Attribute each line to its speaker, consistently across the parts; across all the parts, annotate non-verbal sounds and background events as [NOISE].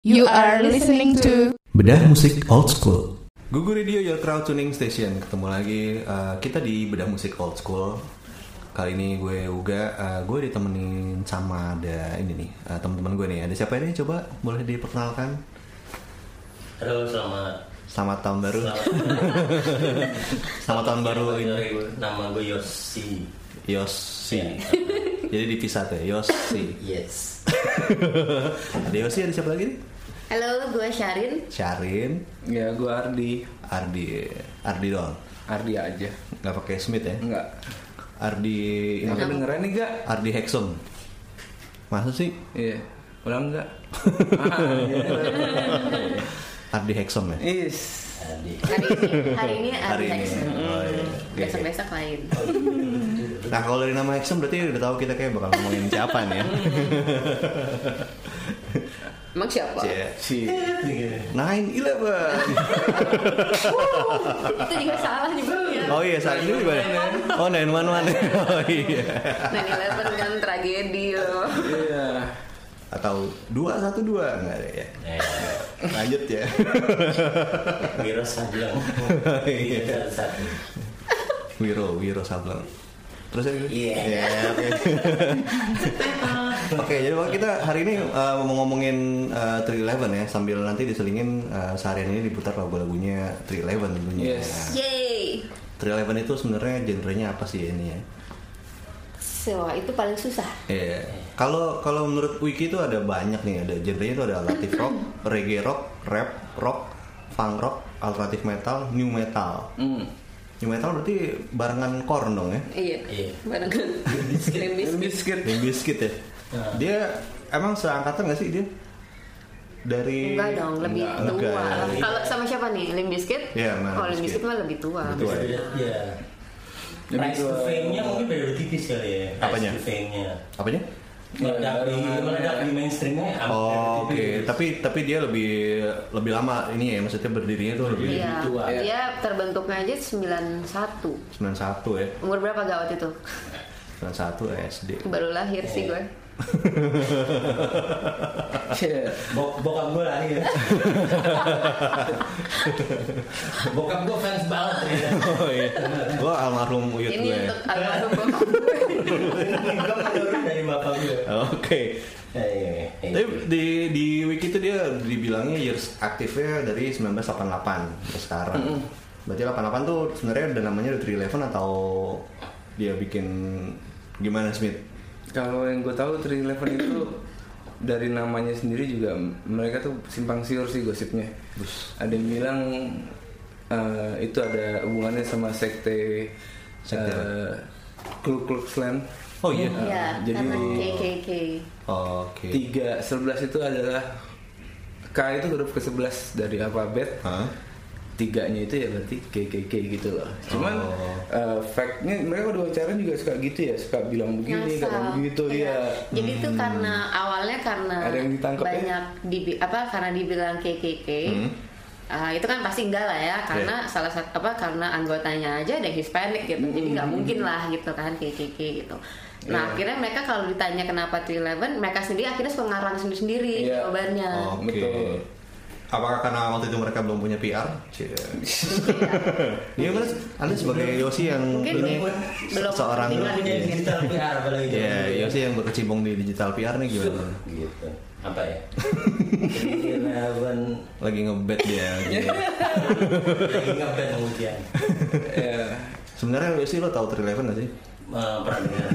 Speaker 1: You are listening to
Speaker 2: Bedah musik old school. Gugu Radio Your Crowd Tuning Station. Ketemu lagi uh, kita di Bedah musik old school. Kali ini gue Uga, uh, gue ditemenin sama ada ini nih uh, teman-teman gue nih. Ada siapa ini? Coba boleh diperkenalkan.
Speaker 3: Halo, selamat
Speaker 2: Selamat tahun baru.
Speaker 3: selamat [LAUGHS]
Speaker 2: Selamat tahun baru ini.
Speaker 3: Nama gue Yosi.
Speaker 2: Yosi.
Speaker 3: Ya.
Speaker 2: Jadi dipisah tuh, Yosi.
Speaker 3: Yes. [LAUGHS]
Speaker 2: Ada Yosi, ada siapa lagi nih?
Speaker 4: Halo, gue Syarin.
Speaker 2: Syarin,
Speaker 5: Ya, gue Ardi.
Speaker 2: Ardi, Ardi doang.
Speaker 5: Ardi aja.
Speaker 2: Nggak pakai Smith ya?
Speaker 5: Enggak.
Speaker 2: Ardi, ini
Speaker 5: Enggak kedengeran nih, gak?
Speaker 2: Ardi Hexum. Masa sih?
Speaker 5: Iya. Ulang enggak? [LAUGHS]
Speaker 2: Ardi Hexum ya?
Speaker 5: Is.
Speaker 3: Adi.
Speaker 4: Hari ini, hari ini
Speaker 2: Hari
Speaker 4: ada
Speaker 2: ini.
Speaker 4: Hexum.
Speaker 2: Oh, iya. Oke, oke.
Speaker 4: Besok-besok lain.
Speaker 2: Nah kalau dari nama Hexum berarti udah tahu kita kayak bakal ngomongin siapa nih ya? [LAUGHS]
Speaker 4: Emang siapa?
Speaker 2: Cie.
Speaker 5: Si.
Speaker 2: Nine Eleven.
Speaker 4: Itu juga salah nyebutnya.
Speaker 2: Oh iya saat ini gimana? Oh Nine One One. Oh iya.
Speaker 4: 9-11 kan tragedi loh.
Speaker 5: Iya.
Speaker 2: Atau dua satu dua nggak ada ya?
Speaker 3: Eh,
Speaker 2: Lanjut ya.
Speaker 3: Wiro Sableng. [LAUGHS]
Speaker 2: Iya.
Speaker 3: Wiro.
Speaker 2: Wiro Wiro Sableng. Terus ya?
Speaker 3: Iya.
Speaker 2: Ya, Oke. [LAUGHS] Oke, jadi kita hari ini uh, mau ngomongin uh, 311 ya sambil nanti diselingin uh, seharian ini diputar lagu-lagunya 311 tentunya.
Speaker 5: Yes.
Speaker 2: Nah,
Speaker 4: Yeay.
Speaker 2: 311 itu sebenarnya genrenya apa sih ini ya?
Speaker 4: So, itu paling susah.
Speaker 2: Iya. Kalau kalau menurut Wiki itu ada banyak nih, ada genrenya itu ada alternative rock, reggae rock, rap, rock, funk rock, alternative metal, new metal.
Speaker 5: Hmm.
Speaker 2: New metal berarti barengan korn dong ya?
Speaker 4: Iya.
Speaker 3: Iya.
Speaker 4: Barang. Limp Bizkit.
Speaker 5: Biscuit.
Speaker 2: Limp Bizkit ya?
Speaker 3: Nah.
Speaker 2: Dia emang seangkatan gak sih dia? Dari
Speaker 4: Enggak dong, lebih
Speaker 2: Enggak.
Speaker 4: tua.
Speaker 2: Enggak.
Speaker 4: Kalau sama siapa nih? Limp Bizkit?
Speaker 2: Iya, mana
Speaker 4: Oh, Limp
Speaker 2: Bizkit.
Speaker 4: Bizkit mah lebih tua.
Speaker 2: Lebih tua.
Speaker 3: Dilihat, Iya.
Speaker 5: Lebih
Speaker 3: Rise to fame-nya mungkin beda tipis kali ya. Rise
Speaker 2: Apanya?
Speaker 3: to fame-nya.
Speaker 2: Apanya?
Speaker 3: Meledak di meledak di mainstreamnya. hampir
Speaker 2: Oh, oke.
Speaker 3: tipis.
Speaker 2: Tapi tapi dia lebih lebih lama ini ya, maksudnya berdirinya tuh lebih
Speaker 4: Iya,
Speaker 3: tua.
Speaker 4: dia terbentuknya aja 91.
Speaker 2: 91 ya.
Speaker 4: Umur berapa gak waktu itu?
Speaker 2: 91 SD.
Speaker 4: Baru lahir sih gue.
Speaker 5: Iya.
Speaker 3: Bok bokap gue lahir. [LAUGHS] bokap gue fans banget ya.
Speaker 2: Oh iya. Gua almarhum uyut
Speaker 4: Ini
Speaker 2: gue.
Speaker 4: untuk almarhum bokap gue. [LAUGHS]
Speaker 3: dari bapak gue.
Speaker 2: Oke.
Speaker 3: Eh, iya, iya.
Speaker 2: Tapi di di wiki itu dia dibilangnya years aktifnya dari 1988 sampai sekarang. Berarti 88 tuh sebenarnya udah namanya udah 311 atau dia bikin gimana Smith?
Speaker 5: Kalau yang gue tahu 311 itu [COUGHS] dari namanya sendiri juga mereka tuh simpang siur sih gosipnya. Ada yang bilang eh, itu ada hubungannya sama sekte,
Speaker 2: Sekte
Speaker 5: eh, Ku Klux Klan.
Speaker 2: Oh iya.
Speaker 4: Iya,
Speaker 5: jadi-
Speaker 4: karena KKK.
Speaker 2: Oke.
Speaker 5: Tiga sebelas itu adalah K itu huruf ke sebelas dari alfabet.
Speaker 2: Hah?
Speaker 5: Tiganya itu ya berarti KKK gitu loh. Cuman
Speaker 2: Oh.
Speaker 5: eh, fact-nya mereka udah wawancara juga suka gitu ya, suka bilang begini,
Speaker 4: Ngasal.
Speaker 5: kadang begitu
Speaker 4: Iya.
Speaker 5: ya.
Speaker 4: Jadi itu karena awalnya karena
Speaker 5: Ada yang ditangkap ya?
Speaker 4: banyak dibi apa karena dibilang KKK.
Speaker 2: Hmm.
Speaker 4: ah, itu kan pasti enggak lah ya karena salah satu apa karena anggotanya aja ada Hispanic gitu jadi nggak mungkin lah gitu kan KKK gitu nah
Speaker 5: Iya.
Speaker 4: akhirnya mereka kalau ditanya kenapa 311 mereka sendiri akhirnya suka ngarang sendiri sendiri
Speaker 5: Iya.
Speaker 4: jawabannya
Speaker 2: Oke.
Speaker 5: Betul.
Speaker 2: Apakah karena waktu itu mereka belum punya PR? Iya benar. Anda sebagai Yosi yang
Speaker 4: Mungkin
Speaker 2: ini
Speaker 4: belum-
Speaker 2: seorang
Speaker 4: di
Speaker 3: Punya digital PR apalagi
Speaker 2: ya
Speaker 3: zaman dulu.
Speaker 2: Yosi yang berkecimpung di digital PR nih gimana?
Speaker 3: gitu apa ya Eleven
Speaker 2: Lagi ngebet dia. gitu. [LAUGHS]
Speaker 3: lagi ngeband kemudian
Speaker 5: Ya,
Speaker 2: Sebenarnya Yosi lo tahu 311 gak sih?
Speaker 3: Eh, pernah dengar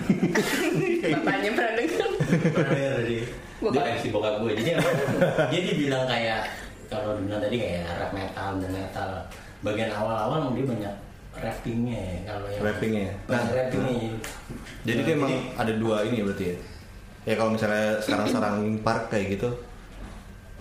Speaker 3: [LAUGHS]
Speaker 4: bapaknya pernah dengar
Speaker 3: pernah dengar
Speaker 4: Bokap.
Speaker 3: dia si bokap gue jadi dia dibilang kayak kalau dibilang tadi kayak rap metal dan metal bagian awal-awal dia banyak rappingnya ya kalau yang
Speaker 2: Rappingnya ya? Nah,
Speaker 3: rappingnya
Speaker 2: Jadi dia emang ada dua ini ya berarti ya? Ya kalau misalnya sekarang-sekarang Linkin Park kayak gitu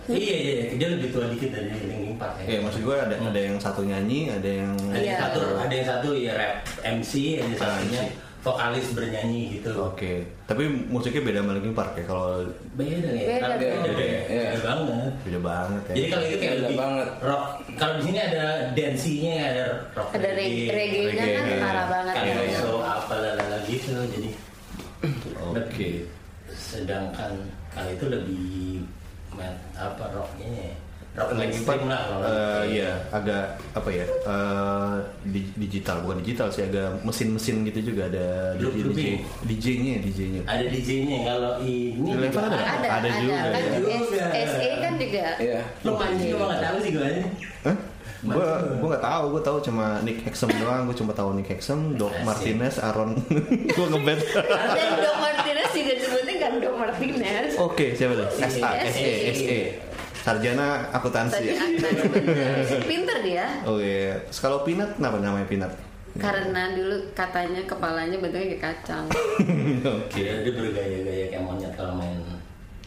Speaker 3: iya iya iya. dia lebih tua dikit dari Linkin Park
Speaker 2: Ya maksud gue ada ada yang satu nyanyi, ada yang
Speaker 3: ada yang
Speaker 4: Iya.
Speaker 3: satu ada yang satu ya rap MC ada
Speaker 2: Ah,
Speaker 3: satunya
Speaker 2: MC.
Speaker 3: Vokalis bernyanyi gitu
Speaker 2: Oke, tapi musiknya beda sama Linkin Park ya kalau
Speaker 3: beda ya
Speaker 4: Beda,
Speaker 3: Kalau
Speaker 4: beda.
Speaker 3: beda, ya.
Speaker 5: Iya.
Speaker 3: Beda banget
Speaker 2: beda banget ya.
Speaker 3: Jadi kalau itu kayak
Speaker 5: Beda
Speaker 3: lebih
Speaker 5: banget.
Speaker 3: rock. Kalau di sini ada dance-nya, ada rock.
Speaker 4: ada reg- reggae-nya kan
Speaker 2: Reggae.
Speaker 4: parah banget ya.
Speaker 3: Calypso, apa lalala gitu. Jadi
Speaker 2: Oke.
Speaker 3: sedangkan kalau itu lebih met apa rocknya ya. Rock
Speaker 2: Linkin
Speaker 3: mainstream
Speaker 2: Park,
Speaker 3: lah
Speaker 2: eh,
Speaker 3: gitu.
Speaker 2: iya agak apa ya eh, di- digital bukan digital sih agak mesin-mesin gitu juga ada
Speaker 3: Loop-
Speaker 2: DJ
Speaker 3: looping.
Speaker 2: DJ-nya DJ-nya
Speaker 3: ada DJ-nya kalau ini
Speaker 2: level
Speaker 3: juga
Speaker 2: ada?
Speaker 4: ada
Speaker 2: Ada juga,
Speaker 4: kan
Speaker 2: ya.
Speaker 3: Juga.
Speaker 4: SE kan juga
Speaker 5: Iya.
Speaker 3: lo mancing gue nggak tahu sih gue
Speaker 2: Hah? Gue gue nggak tahu, gue tahu cuma Nick Hexum [LAUGHS] doang. Gue cuma tahu Nick Hexum, Doc
Speaker 3: Asik.
Speaker 2: Martinez, Aaron. gue ngebet.
Speaker 4: dan Doc Martinez juga disebutnya kan Doc Martinez
Speaker 2: Oke, siapa tuh? SA,
Speaker 4: SE.
Speaker 2: SE, SE. Sarjana akuntansi.
Speaker 4: pinter dia
Speaker 2: Oh iya. Kalau Pinat kenapa namanya Pinat?
Speaker 4: karena dulu katanya kepalanya bentuknya kayak kacang
Speaker 2: Oke.
Speaker 3: Dia, dia bergaya-gaya kayak monyet kalau main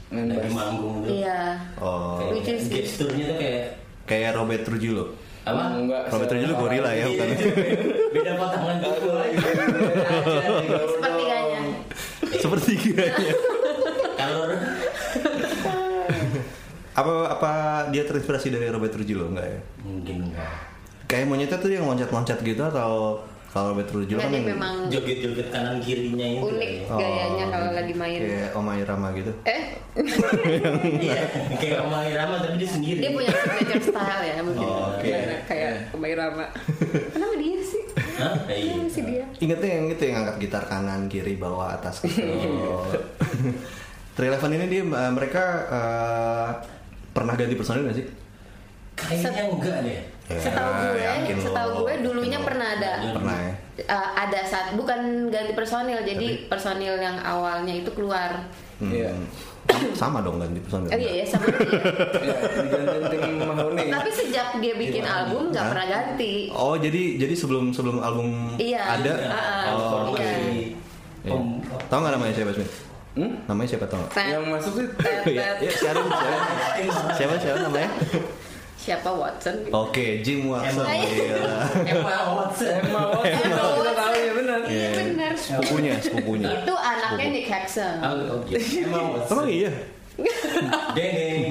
Speaker 5: Main
Speaker 3: lagi manggung tuh.
Speaker 4: iya
Speaker 2: Oh.
Speaker 3: Kayak
Speaker 4: Which is-
Speaker 3: gesturnya tuh kayak
Speaker 2: Kayak Robert Trujillo.
Speaker 3: apa?
Speaker 5: Enggak.
Speaker 2: Robert Trujillo gorila ya, bukan?
Speaker 3: Beda potongan tubuh lagi.
Speaker 4: sepertiganya
Speaker 2: Seperti kiranya.
Speaker 3: Kalau
Speaker 2: Apa apa dia terinspirasi dari Robert Trujillo enggak ya?
Speaker 3: mungkin enggak.
Speaker 2: Kayak monyetnya tuh yang loncat-loncat gitu atau kalau Robert Trujillo kan
Speaker 4: memang
Speaker 3: Joget-joget kanan kirinya itu.
Speaker 4: unik
Speaker 3: ya.
Speaker 2: Oh,
Speaker 4: gayanya kalau lagi main
Speaker 2: kayak Oma Irama gitu.
Speaker 4: eh [LAUGHS]
Speaker 3: Iya, kayak Oma Irama tapi dia sendiri.
Speaker 4: dia punya signature style ya mungkin
Speaker 2: Oh, oke.
Speaker 4: Kayak- kayak Mbak Irama kenapa dia sih
Speaker 3: Hah? Iya.
Speaker 4: Sih dia
Speaker 2: Ingatnya yang itu yang angkat gitar kanan, kiri, bawah, atas gitu. [LAUGHS] Eleven ini dia eh, mereka eh, pernah ganti personil nggak sih?
Speaker 3: Kayaknya enggak deh.
Speaker 2: Ya,
Speaker 4: setahu gue
Speaker 2: lo.
Speaker 4: setahu gue dulunya pernah ada
Speaker 2: Pernah ya.
Speaker 4: Uh, ada saat bukan ganti personil jadi personil yang awalnya itu keluar
Speaker 2: Hmm.
Speaker 5: Iya.
Speaker 2: Sama dong ganti personil.
Speaker 4: oh iya ya sama dia [LAUGHS]
Speaker 5: Iya, tim Mahoni.
Speaker 4: tapi sejak dia bikin album nggak pernah ganti
Speaker 2: Oh jadi jadi sebelum sebelum album
Speaker 4: Iya.
Speaker 2: ada.
Speaker 4: Ah, ah,
Speaker 2: oh,
Speaker 4: iya.
Speaker 2: oke. Iya. Tahu nggak namanya siapa Smith?
Speaker 5: Hmm?
Speaker 2: Namanya siapa?
Speaker 4: Tet,
Speaker 5: Yang masuk sih
Speaker 2: ya, ya, siapa, siapa, siapa, siapa namanya?
Speaker 4: siapa Watson
Speaker 2: Oke, Jim Watson.
Speaker 3: Emma.
Speaker 2: Gila.
Speaker 3: Emma Watson.
Speaker 5: Emma Watson.
Speaker 4: Emma
Speaker 5: Kita tahu ya benar.
Speaker 4: iya benar
Speaker 2: Sepupunya, sepupunya.
Speaker 4: itu anaknya Nick Hexum
Speaker 3: Oh, oh, gitu. Emma Watson.
Speaker 2: Emang iya.
Speaker 3: Deng.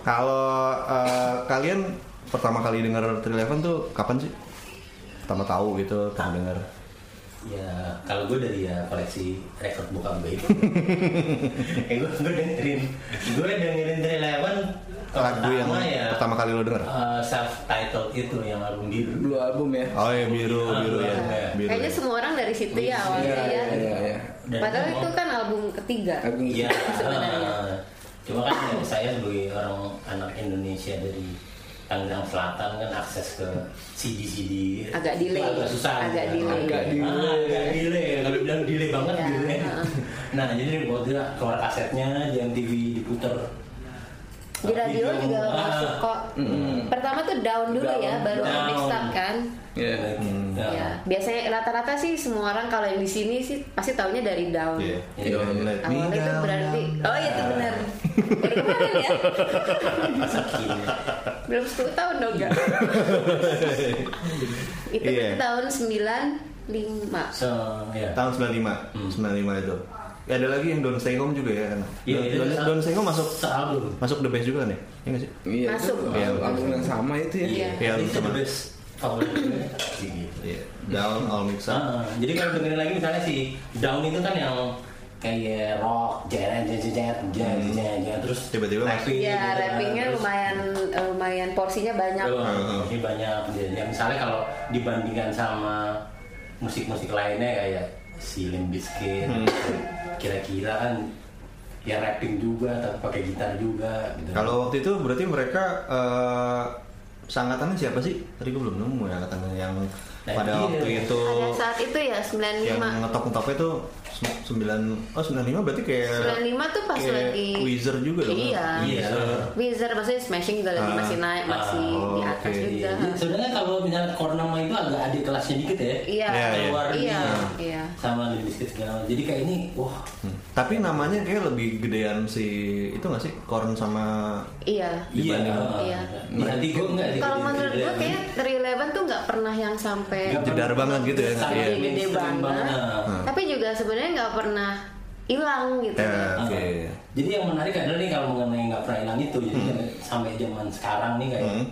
Speaker 2: Kalau eh, kalian pertama kali dengar Eleven tuh kapan sih? Pertama tahu gitu, pertama dengar.
Speaker 3: Ya, kalau gue dari ya koleksi record bokap gue itu. [LAUGHS] eh, gue, gue dengerin, gue dengerin dari Eleven
Speaker 2: Lagu yang
Speaker 3: pertama ya
Speaker 2: pertama kali lo denger?
Speaker 3: self titled itu yang album biru.
Speaker 5: Blue album ya.
Speaker 2: Oh ya biru, biru ya, biru.
Speaker 4: kayaknya
Speaker 2: ya.
Speaker 4: semua orang dari situ ya awalnya
Speaker 5: Iya,
Speaker 4: ya
Speaker 5: iya, iya.
Speaker 3: Dan
Speaker 4: padahal itu kan album ketiga
Speaker 5: Album
Speaker 3: Iya,
Speaker 4: Sebenarnya.
Speaker 3: eh, cuma kan ya, saya sebagai orang anak Indonesia dari Tangerang Selatan kan akses ke CD-CD
Speaker 4: Agak delay.
Speaker 3: agak susah
Speaker 4: Agak
Speaker 3: gitu.
Speaker 4: delay.
Speaker 5: Agak
Speaker 3: Ah,
Speaker 5: delay.
Speaker 3: agak delay kalau bilang delay banget
Speaker 4: Iya,
Speaker 3: gitu ya. nah jadi waktu keluar kasetnya jam TV diputer
Speaker 4: di radio
Speaker 3: Video.
Speaker 4: juga
Speaker 3: Ah.
Speaker 4: masuk kok pertama tuh down dulu ya
Speaker 5: Down.
Speaker 4: baru
Speaker 3: Down.
Speaker 4: mix up kan
Speaker 5: Iya.
Speaker 3: Ya.
Speaker 4: ya biasanya rata-rata sih semua orang kalau yang di sini sih pasti taunya dari down
Speaker 2: Iya.
Speaker 3: Iya.
Speaker 2: Don't let me
Speaker 4: awalnya itu
Speaker 2: down,
Speaker 4: berarti
Speaker 2: down,
Speaker 4: oh iya itu benar [LAUGHS] baru kemarin ya belum 10 tahun dong enggak itu
Speaker 2: Iya.
Speaker 4: tuh tahun 95
Speaker 3: so ya
Speaker 2: Tahun 95, 95 itu. Ya, ada lagi yang Don Stay Home juga ya kan?
Speaker 3: Iya, itu
Speaker 2: Don,
Speaker 3: sa-
Speaker 2: Don Stay Home masuk
Speaker 3: sealbum
Speaker 2: masuk the best juga kan ya? Iya nggak sih?
Speaker 5: Iya,
Speaker 4: Masuk.
Speaker 5: itu
Speaker 2: Iya.
Speaker 5: album yang sama itu ya.
Speaker 4: Iya.
Speaker 2: Iya,
Speaker 3: itu
Speaker 2: sama.
Speaker 3: the best gitu
Speaker 2: Iya. Down All Mix Up.
Speaker 3: Ah, jadi kalau dengerin lagi misalnya si Down itu kan yang kayak rock, jazz, jazz, jazz, jazz, jazz, jazz, terus
Speaker 2: Tiba-tiba
Speaker 3: rapping
Speaker 4: ya
Speaker 3: gitu
Speaker 4: rappingnya lumayan lumayan porsinya banyak
Speaker 3: Oh,
Speaker 2: Heeh.
Speaker 3: ini banyak. Ya, misalnya kalau dibandingkan sama musik-musik lainnya kayak si Limp Bizkit,
Speaker 2: Hmm.
Speaker 3: Kira-kira kan ya rapping juga, tapi pakai gitar juga. Gitu.
Speaker 2: Kalau waktu itu berarti mereka eh seangkatannya siapa sih? Tadi gue belum nemu ya angkatan yang
Speaker 3: Nah,
Speaker 2: pada
Speaker 3: iya.
Speaker 2: waktu itu
Speaker 4: pada saat itu ya 95
Speaker 2: yang ngetop-ngetopnya tuh 9 oh 95 berarti kayak
Speaker 4: 95 tuh pas
Speaker 2: kayak
Speaker 4: lagi
Speaker 2: Wizard juga dong.
Speaker 4: Iya.
Speaker 3: Iya.
Speaker 4: Wizard maksudnya Smashing juga lagi
Speaker 2: Ah.
Speaker 4: masih naik, masih
Speaker 2: Ah,
Speaker 4: di atas
Speaker 2: oke.
Speaker 4: juga.
Speaker 3: Iya, Sebenarnya kalau misalnya Kornama itu agak adik kelasnya dikit ya.
Speaker 4: Iya.
Speaker 2: Iya, iya.
Speaker 3: Keluar
Speaker 4: Iya, iya.
Speaker 3: sama segala macam. Jadi kayak ini, wah
Speaker 2: Hmm. Tapi namanya kayak lebih gedean si itu nggak sih? Korn sama
Speaker 4: Iya.
Speaker 2: Dibanding-
Speaker 4: Iya.
Speaker 3: Nanti gue nggak
Speaker 4: Kalau menurut gue kayak 311 tuh nggak pernah yang sampai
Speaker 2: jedar banget gitu ya,
Speaker 3: sampai
Speaker 2: iya.
Speaker 4: gede
Speaker 3: mainstream
Speaker 4: banget.
Speaker 3: Nah.
Speaker 4: Tapi juga sebenarnya nggak pernah hilang gitu.
Speaker 2: Ya,
Speaker 3: Ah.
Speaker 2: oke.
Speaker 3: Jadi yang menarik adalah nih kalau mengenai nggak pernah hilang itu, jadi sampai zaman sekarang nih kayak
Speaker 2: Hmm.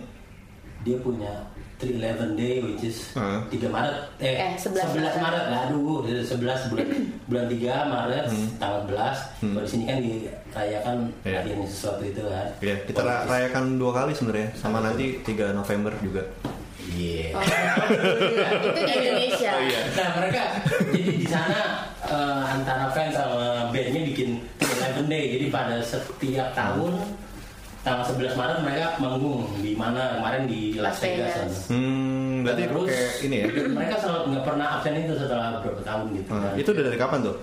Speaker 3: Dia punya 311 Day which is
Speaker 2: Hmm.
Speaker 3: 3 Maret eh,
Speaker 4: Eh, 11
Speaker 3: 11 Maret lah aduh 11 bulan [CLEARS THROAT] bulan 3 Maret tanggal 11 kalau di sini kan dirayakan
Speaker 2: Iya.
Speaker 3: hadirnya sesuatu itu kan
Speaker 2: Iya, kita ra- rayakan dua kali sebenarnya, sama nanti 3 November juga.
Speaker 3: Iya.
Speaker 4: Oh, [LAUGHS] itu di Indonesia.
Speaker 3: Nah mereka jadi di sana eh, antara fans sama bandnya bikin 11 Day. Jadi pada setiap tahun tanggal 11 Maret mereka manggung di mana kemarin di Las Vegas.
Speaker 2: Hmm, berarti
Speaker 3: Terus,
Speaker 2: kayak ini ya. [CLEARS THROAT]
Speaker 3: Mereka selalu nggak pernah absen itu setelah beberapa tahun gitu.
Speaker 2: Hmm,
Speaker 3: kan.
Speaker 2: itu udah dari kapan tuh?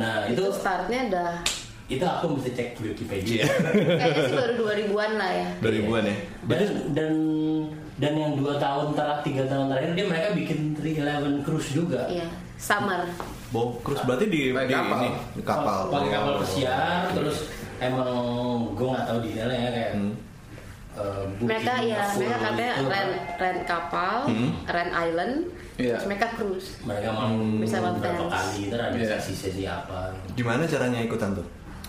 Speaker 3: Nah
Speaker 4: Itu
Speaker 3: itu
Speaker 4: startnya udah
Speaker 3: itu aku mesti cek di Wikipedia. [LAUGHS]
Speaker 4: kayaknya sih baru 2000-an lah ya.
Speaker 2: 2000-an ya.
Speaker 3: dan dan dan yang dua tahun terakhir tiga tahun terakhir dia mereka bikin 311 cruise juga.
Speaker 4: Iya, summer.
Speaker 2: Bo, terus berarti di, di
Speaker 5: kapal.
Speaker 2: ini di kapal.
Speaker 3: pakai kapal
Speaker 2: Oh.
Speaker 3: pesiar terus emang gue nggak tahu detailnya ya kayak
Speaker 2: Hmm.
Speaker 3: eh, booking
Speaker 4: Mereka ya, mereka katanya
Speaker 3: itu,
Speaker 4: rent rent kapal,
Speaker 2: Hmm.
Speaker 4: rent island,
Speaker 5: Iya.
Speaker 4: terus mereka cruise.
Speaker 3: mereka mau
Speaker 4: Bersama
Speaker 3: berapa
Speaker 4: fans.
Speaker 3: kali itu ada
Speaker 5: Iya.
Speaker 3: sesi-sesi apa
Speaker 2: Gimana caranya ikutan tuh?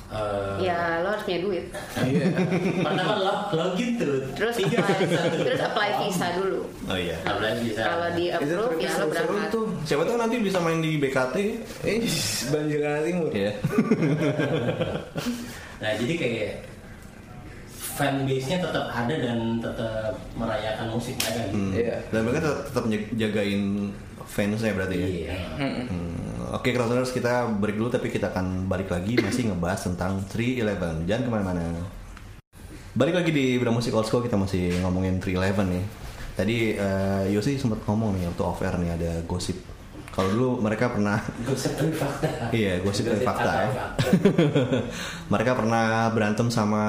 Speaker 3: Eh,
Speaker 4: Ya lo harus punya duit.
Speaker 5: Iya. [LAUGHS]
Speaker 3: pertama lo lo gitu
Speaker 4: Terus
Speaker 3: tiga
Speaker 4: apply, terus apply visa dulu.
Speaker 2: Oh iya.
Speaker 3: apply visa
Speaker 4: Kalau di approve ya lo berangkat.
Speaker 5: tuh.
Speaker 2: Siapa tahu nanti bisa main di BKT.
Speaker 5: Eh, Banjir Timur.
Speaker 2: Iya. [LAUGHS]
Speaker 3: nah jadi kayak fanbase-nya tetap ada dan tetap merayakan musik mereka gitu
Speaker 2: Hmm.
Speaker 5: Iya.
Speaker 2: Dan mereka tetap, tetap jagain fansnya berarti ya.
Speaker 3: iya
Speaker 2: Hmm, Oke, Crossers kita break dulu tapi kita akan balik lagi masih ngebahas tentang 311. Jangan ke mana-mana. Balik lagi di Beda Musik Old School kita masih ngomongin 311 nih. Tadi eh, Yosi sempat ngomong nih waktu off air nih ada gosip. Kalau dulu mereka pernah [LAUGHS]
Speaker 3: gosip dari fakta
Speaker 2: Iya, gosip dari fakta ya. [LAUGHS] mereka pernah berantem sama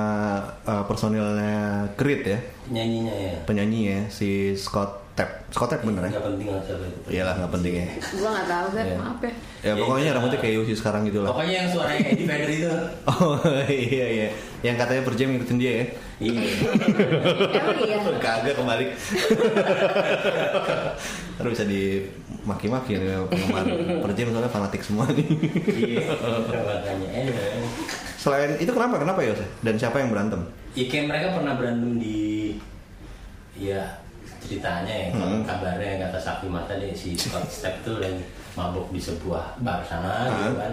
Speaker 2: eh, personilnya Creed ya,
Speaker 3: nyanyinya ya
Speaker 2: penyanyi ya si Scott Scott Tapp bener ya?
Speaker 3: nggak penting lah siapa itu
Speaker 2: Iyalah nggak penting ya.
Speaker 4: Gua nggak tahu kan,
Speaker 2: Iya.
Speaker 4: maaf ya.
Speaker 2: Ya pokoknya rambutnya kayak Yosi sekarang gitu lah.
Speaker 3: pokoknya yang suaranya Eddie Vedder itu [LAUGHS]
Speaker 2: Oh iya iya, yang katanya per jam ngikutin dia ya.
Speaker 3: iya [LAUGHS]
Speaker 4: iya.
Speaker 2: Kagak kebalik. [LAUGHS] Terus bisa dimaki-maki nih penggemar per jam soalnya fanatik semua nih.
Speaker 3: iya eh
Speaker 2: Selain itu kenapa kenapa Yos? Dan siapa yang berantem?
Speaker 3: ya kayak mereka pernah berantem di ya ceritanya ya
Speaker 2: Hmm.
Speaker 3: kabarnya yang kata Sakti Mata deh si Scott Stepp tuh lagi mabuk di sebuah bar sana gitu
Speaker 2: Hmm.
Speaker 3: kan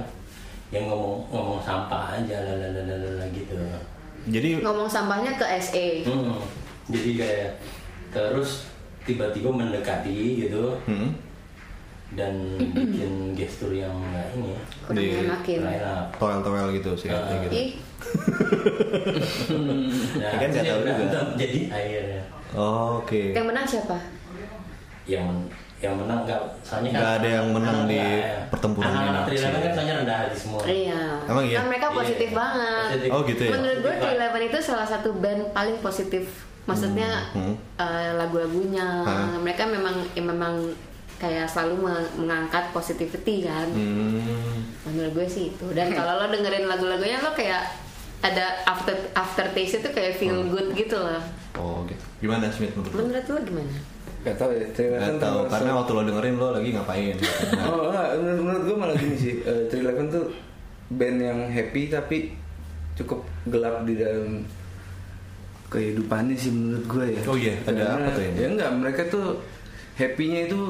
Speaker 3: yang ngomong ngomong sampah aja lalalala gitu
Speaker 2: Jadi
Speaker 4: Ngomong sampahnya ke SE.
Speaker 3: hmm. jadi kayak terus tiba-tiba mendekati gitu
Speaker 2: hmm,
Speaker 3: dan bikin gestur yang nggak ini
Speaker 4: Kurang
Speaker 2: Di-
Speaker 3: enak
Speaker 2: toel-toel gitu sih kayak gitu.
Speaker 4: Ih, [LAUGHS]
Speaker 3: nah,
Speaker 2: Ya kan nggak tahu juga.
Speaker 3: jadi akhirnya
Speaker 2: Oh, Oke.
Speaker 4: yang menang siapa?
Speaker 3: yang men- yang menang nggak soalnya kan
Speaker 2: Nggak ada yang menang di
Speaker 3: nggak-
Speaker 2: pertempuran ini,
Speaker 3: Trileven
Speaker 2: sih.
Speaker 3: kan soalnya rendah hati semua
Speaker 4: Iya.
Speaker 2: Emang iya?
Speaker 4: Kan mereka positif
Speaker 3: Iya,
Speaker 4: banget.
Speaker 3: positif.
Speaker 2: Oh gitu ya.
Speaker 4: Menurut gue
Speaker 3: Pak.
Speaker 4: Eleven itu salah satu band paling positif. Maksudnya
Speaker 2: Hmm.
Speaker 4: eh, lagu-lagunya
Speaker 2: Hah?
Speaker 4: mereka memang ya memang kayak selalu me- mengangkat positivity kan.
Speaker 2: Hmm.
Speaker 4: Menurut gue sih itu. Dan kalau lo dengerin lagu-lagunya lo kayak ada after aftertaste itu kayak feel
Speaker 2: Hmm.
Speaker 4: good gitu loh.
Speaker 2: Oh gitu. Gimana Smith menurut lo?
Speaker 4: Menurut lo gimana?
Speaker 5: Gak tau ya. Three
Speaker 2: Gak
Speaker 5: Eleven
Speaker 2: tahu
Speaker 5: termasuk-
Speaker 2: karena waktu lo dengerin lo lagi ngapain? [LAUGHS]
Speaker 5: Oh enggak, menurut, menurut gue malah gini sih eh, Three Eleven tuh band yang happy tapi cukup gelap di dalam kehidupannya sih menurut gue ya
Speaker 2: Oh iya, ada
Speaker 5: Karena-
Speaker 2: apa tuh ini?
Speaker 5: Ya enggak, mereka tuh happy-nya itu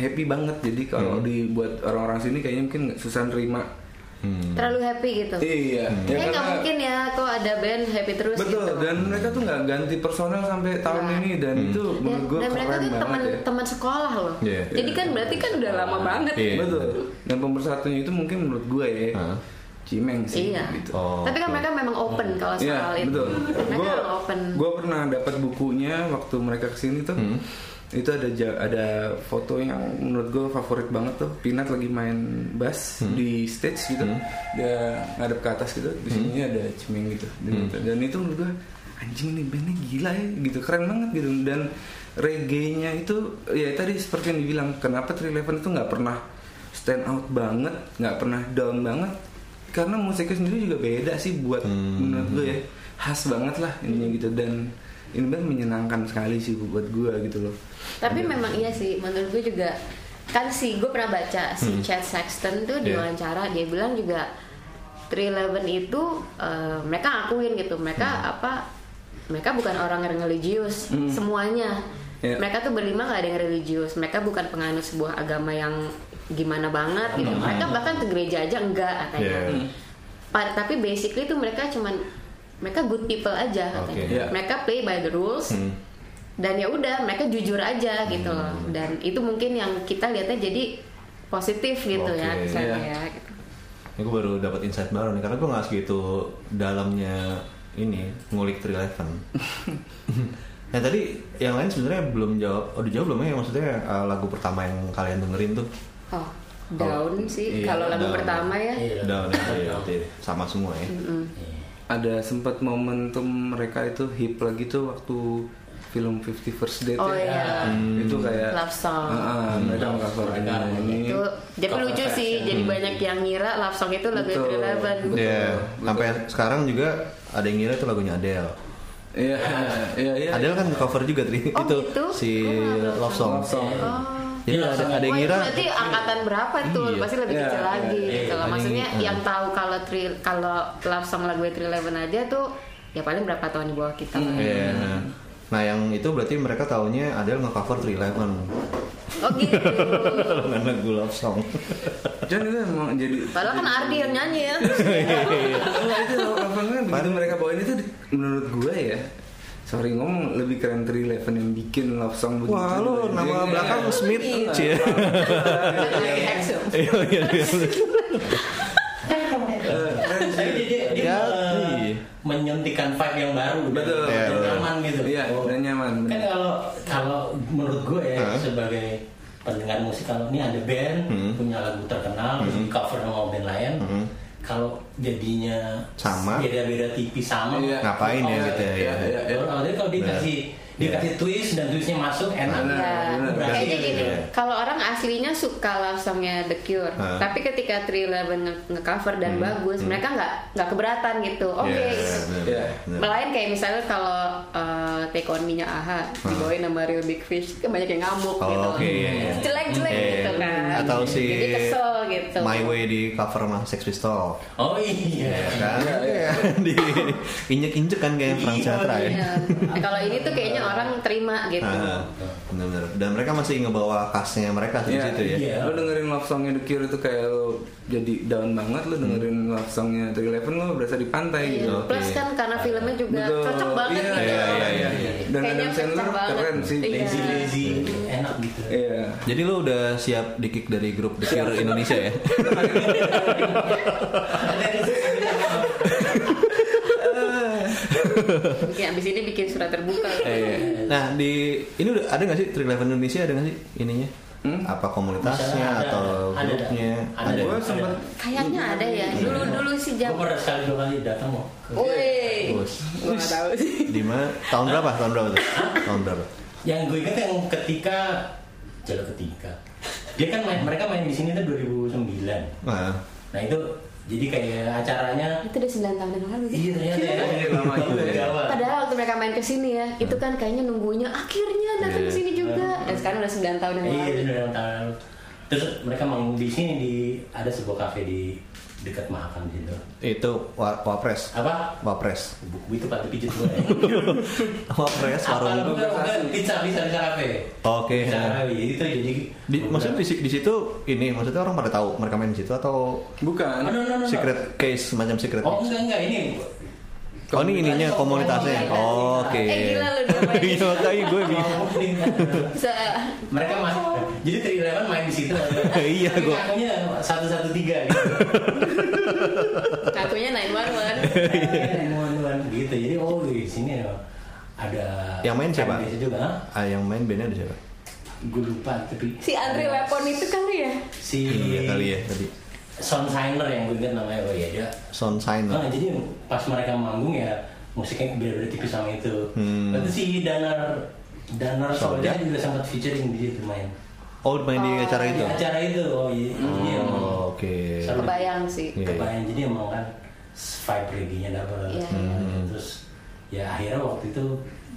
Speaker 5: happy banget Jadi kalau
Speaker 2: Hmm.
Speaker 5: dibuat orang-orang sini kayaknya mungkin nggak susah nerima
Speaker 2: Hmm.
Speaker 4: Terlalu happy gitu.
Speaker 5: Iya,
Speaker 2: Hmm.
Speaker 4: Kayaknya nggak
Speaker 5: karena-
Speaker 4: mungkin ya kok ada band happy terus
Speaker 5: Betul,
Speaker 4: gitu.
Speaker 5: dan mereka tuh nggak ganti personel sampai tahun
Speaker 4: Nah.
Speaker 5: ini Dan
Speaker 2: Hmm.
Speaker 5: itu
Speaker 4: dan,
Speaker 5: menurut gue
Speaker 4: dan mereka tuh teman
Speaker 5: banget ya
Speaker 4: teman sekolah loh.
Speaker 2: Iya.
Speaker 4: Jadi kan berarti kan udah lama banget.
Speaker 2: Iya.
Speaker 5: Betul, dan pemersatunya itu mungkin menurut gue ya
Speaker 2: Hah?
Speaker 5: Cimeng sih
Speaker 4: Iya.
Speaker 5: gitu.
Speaker 2: Oh,
Speaker 4: Tapi kan
Speaker 2: oke.
Speaker 4: mereka memang open kalau
Speaker 5: Iya
Speaker 4: soal itu.
Speaker 5: betul.
Speaker 4: Mereka
Speaker 5: Gue
Speaker 4: memang open.
Speaker 5: gue pernah dapat bukunya waktu mereka ke sini tuh.
Speaker 2: Hmm.
Speaker 5: Itu ada ada foto yang menurut gue favorit banget tuh. Pinat lagi main bass
Speaker 2: Hmm.
Speaker 5: di stage gitu. Dia ngadep ke atas gitu. Di sini ada cemeng gitu. Dan,
Speaker 2: Hmm.
Speaker 5: dan itu menurut gue anjing nih bandnya gila ya gitu keren banget gitu dan reggae-nya itu ya tadi seperti yang dibilang kenapa 311 itu nggak pernah stand out banget nggak pernah down banget karena musiknya sendiri juga beda sih buat
Speaker 2: Hmm.
Speaker 5: menurut gue ya khas banget lah ininya gitu dan ini band menyenangkan sekali sih buat gue gitu loh
Speaker 4: Tapi memang iya sih, menurut gue juga kan sih gue pernah baca si
Speaker 2: Hmm.
Speaker 4: Chad Sexton tuh di
Speaker 2: Iya.
Speaker 4: wawancara dia bilang juga 311 itu eh, mereka ngakuin gitu, mereka
Speaker 2: Hmm.
Speaker 4: apa mereka bukan orang yang religius semuanya
Speaker 5: Iya.
Speaker 4: mereka tuh berlima nggak ada yang religius mereka bukan penganut sebuah agama yang gimana banget gitu mereka bahkan ke gereja aja enggak katanya
Speaker 2: Yeah.
Speaker 4: Tapi basically tuh mereka cuman mereka good people aja katanya
Speaker 2: Oke.
Speaker 5: Iya.
Speaker 4: mereka play by the rules
Speaker 2: Hmm.
Speaker 4: dan ya udah mereka jujur aja gitu loh dan itu mungkin yang kita lihatnya jadi positif gitu ya
Speaker 2: Oke.
Speaker 4: kesannya
Speaker 5: Iya.
Speaker 4: ya gitu.
Speaker 2: Ini gue baru dapat insight baru nih karena gue nggak segitu dalamnya ini ngulik 311. [LAUGHS] nah tadi yang lain sebenarnya belum jawab. Oh dijawab belum ya maksudnya uh, lagu pertama yang kalian dengerin tuh?
Speaker 4: oh down sih
Speaker 2: Iya,
Speaker 4: kalau lagu
Speaker 2: Down.
Speaker 4: pertama ya
Speaker 3: Iya.
Speaker 2: Down ya, iya, iya. sama semua ya.
Speaker 5: Ada sempat momentum mereka itu hip lagi tuh waktu film 50 First Date
Speaker 4: Oh,
Speaker 5: ya.
Speaker 4: iya.
Speaker 5: itu kayak
Speaker 4: Love song.
Speaker 5: Ah, ah, mereka cover
Speaker 3: Mereka
Speaker 5: ini
Speaker 4: itu tapi
Speaker 3: Cover
Speaker 4: lucu sih
Speaker 3: version.
Speaker 4: jadi banyak yang ngira love song itu lagu
Speaker 5: Betul.
Speaker 4: 311
Speaker 2: Iya,
Speaker 5: betul.
Speaker 2: sampai sekarang juga ada yang ngira itu lagunya Adele. [LAUGHS]
Speaker 5: iya iya iya
Speaker 2: Adele kan cover juga Tri.
Speaker 4: Oh,
Speaker 2: itu
Speaker 4: gitu?
Speaker 2: si
Speaker 4: Oh.
Speaker 2: Love Song.
Speaker 5: Love Song.
Speaker 4: Oh.
Speaker 2: Jadi
Speaker 3: Iya,
Speaker 2: ada,
Speaker 3: sama.
Speaker 2: ada yang ngira
Speaker 4: berarti angkatan berapa tuh?
Speaker 2: Iya.
Speaker 4: Pasti lebih
Speaker 5: Iya,
Speaker 4: kecil
Speaker 5: iya,
Speaker 4: lagi
Speaker 3: iya.
Speaker 4: gitu loh.
Speaker 2: Ada
Speaker 4: Maksudnya
Speaker 2: yang-
Speaker 4: yang tahu kalau tri, kalau love song lagu 311 aja tuh ya paling berapa tahun di bawah kita.
Speaker 2: Iya. Nah yang itu berarti mereka taunya Adele nge-cover 311
Speaker 4: Oh gitu. [LAUGHS]
Speaker 2: lagu Love Song.
Speaker 5: dan itu emang jadi
Speaker 4: Padahal kan Ardi yang nyanyi ya.
Speaker 5: Enggak itu apa kan begitu mereka bawain itu menurut gue ya sorry ngomong lebih keren 311 yang bikin love song begitu
Speaker 2: Wah lu
Speaker 5: Jadi
Speaker 2: nama
Speaker 5: kayak-
Speaker 2: belakang Smith
Speaker 5: Iya.
Speaker 2: Cie.
Speaker 4: Hexum.
Speaker 2: Iya iya iya.
Speaker 5: Eh,
Speaker 3: dia
Speaker 2: Ya,
Speaker 3: me-
Speaker 2: iya.
Speaker 3: menyuntikkan vibe yang baru dan-
Speaker 5: Betul.
Speaker 3: dan
Speaker 2: Iya, betul.
Speaker 3: nyaman gitu.
Speaker 5: Iya,
Speaker 3: Oh.
Speaker 5: dan nyaman.
Speaker 3: Kan kalau kalau menurut gue ya
Speaker 2: Hah?
Speaker 3: sebagai pendengar musik kalau ini ada band
Speaker 2: Hmm.
Speaker 3: punya lagu terkenal terus di cover sama band lain
Speaker 2: Hmm.
Speaker 3: Kalau jadinya
Speaker 2: Sama.
Speaker 3: beda-beda tipis sama
Speaker 5: Iya.
Speaker 2: Ngapain ya
Speaker 3: Oh,
Speaker 2: gitu ya.
Speaker 5: iya,
Speaker 2: ya.
Speaker 5: iya.
Speaker 3: Oh, jadi kalau dikasih dikasih twist dan twistnya masuk enak
Speaker 4: Ya, kayaknya gini,
Speaker 2: ya.
Speaker 4: kalau orang aslinya suka love songnya The Cure,
Speaker 2: Hah?
Speaker 4: tapi ketika 311 nge- nge-cover dan
Speaker 2: Hmm,
Speaker 4: bagus,
Speaker 2: hmm.
Speaker 4: mereka nggak nggak keberatan gitu. Oke,
Speaker 2: Iya,
Speaker 4: gitu.
Speaker 2: bener,
Speaker 5: Iya.
Speaker 2: bener.
Speaker 4: Melain kayak misalnya kalau uh, Take On Me-nya AHA dibawain sama Real Big Fish, kan banyak yang ngamuk
Speaker 2: Oh,
Speaker 4: gitu.
Speaker 2: oke, iya, iya.
Speaker 4: Jelek-jelek
Speaker 2: Iya,
Speaker 4: gitu kan.
Speaker 2: Atau si
Speaker 4: Jadi kesel gitu.
Speaker 2: My Way di cover sama Sex Pistol.
Speaker 3: oh iya
Speaker 2: Kan? Iya. [LAUGHS] Di injek-injek kan kayak Frank Sinatra ya.
Speaker 4: Iya. Kalau ini tuh kayaknya orang terima gitu.
Speaker 2: Ah, Bener-bener. Dan mereka masih ngebawa khasnya mereka di
Speaker 5: Iya,
Speaker 2: situ ya.
Speaker 3: iya.
Speaker 5: Lo dengerin love songnya The Cure itu kayak lo jadi down banget Lo dengerin love songnya 311 lo berasa di pantai
Speaker 4: Iya.
Speaker 5: gitu.
Speaker 4: Plus kan karena filmnya juga
Speaker 5: Betul.
Speaker 4: cocok banget
Speaker 5: Iya,
Speaker 4: gitu.
Speaker 2: iya, iya, iya, iya.
Speaker 5: Dan
Speaker 4: Kayaknya
Speaker 5: Adam Sandler keren sih.
Speaker 4: Iya.
Speaker 3: lazy lazy enak gitu
Speaker 5: Iya
Speaker 2: Jadi lu udah siap di kick dari grup The Cure Indonesia ya? [LAUGHS]
Speaker 4: Mungkin [LAUGHS] abis ini bikin surat terbuka.
Speaker 2: Eh, nah di ini udah ada nggak sih 311 Indonesia ada nggak sih ininya?
Speaker 5: Hmm?
Speaker 2: Apa komunitasnya
Speaker 3: ada,
Speaker 2: atau
Speaker 3: ada,
Speaker 2: grupnya?
Speaker 3: ada.
Speaker 2: Ada.
Speaker 5: Gue sempet
Speaker 4: Kayaknya ada ya. Dulu dulu sih
Speaker 3: gue
Speaker 4: jam.
Speaker 3: pernah sekali dua kali datang kok
Speaker 4: Woi. Gua nggak tahu sih. [LAUGHS]
Speaker 2: Di mana? Tahun berapa? Tahun berapa tuh? Tahun berapa?
Speaker 3: yang gue ingat yang ketika jalan ketika dia kan main mereka main di sini tuh 2009
Speaker 2: Nah,
Speaker 3: nah itu jadi kayak acaranya
Speaker 4: Itu udah 9 tahun yang lalu sih.
Speaker 3: iya ternyata ya
Speaker 5: Iya, lama juga ya.
Speaker 4: Padahal waktu mereka main ke sini ya, itu kan kayaknya nunggunya akhirnya datang ke sini juga. Dan sekarang udah 9 tahun yang
Speaker 3: iya
Speaker 4: lalu.
Speaker 3: itu udah tahun lalu terus mereka manggung di sini di ada sebuah kafe di dekat Mahakam di situ
Speaker 2: itu wa- Wapres.
Speaker 3: apa
Speaker 2: Wapres.
Speaker 3: buku itu pada pijit gue [LAUGHS]
Speaker 2: Wapres
Speaker 3: apa
Speaker 2: warung.
Speaker 3: bukan bukan pizza pizza pizza kafe
Speaker 2: Oke.
Speaker 3: pizza kafe itu jadi
Speaker 2: Di, maksudnya di, di situ ini maksudnya orang pada tahu mereka main di situ atau
Speaker 5: Bukan
Speaker 3: Oh, no, no, no, no.
Speaker 2: secret case semacam secret
Speaker 3: oh
Speaker 2: case?
Speaker 3: enggak enggak ini
Speaker 2: Oh ini ininya komunitasnya.
Speaker 4: Komunitas.
Speaker 2: Oh, Oke.
Speaker 4: Eh, gila lu.
Speaker 2: Iya makanya gue bingung.
Speaker 4: Bisa
Speaker 3: mereka masih jadi Tri Eleven main di situ [LAUGHS]
Speaker 2: Iya,
Speaker 3: Tapi
Speaker 2: gua-
Speaker 3: ngakunya satu satu tiga gitu
Speaker 4: ngakunya 911.
Speaker 3: Temuan-temuan gitu jadi oh di sini ada
Speaker 2: Yang main siapa?
Speaker 3: juga Hah?
Speaker 2: Ah, yang main bandnya ada siapa?
Speaker 3: gue lupa tapi
Speaker 4: Si Andre Weapon itu kali ya?
Speaker 3: si
Speaker 2: Iya kali ya tadi.
Speaker 3: Sound Signer yang gue ingat namanya oh iya dia
Speaker 2: Sound sign.
Speaker 3: Nah, jadi pas mereka manggung ya musiknya beda-beda tipis sama itu.
Speaker 2: Hmm.
Speaker 3: Berarti si Danar Danar
Speaker 2: Soldier?
Speaker 3: Soldier juga sempat featuring di situ main.
Speaker 2: Oh main di acara itu.
Speaker 3: Di acara itu, oh iya, iya.
Speaker 2: Oh, Oke.
Speaker 3: Seru.
Speaker 4: Kebayang sih.
Speaker 2: Iya.
Speaker 3: Kebayang jadi emang kan vibe reggae-nya dapet.
Speaker 4: Iya.
Speaker 2: Hmm.
Speaker 3: Terus ya akhirnya waktu itu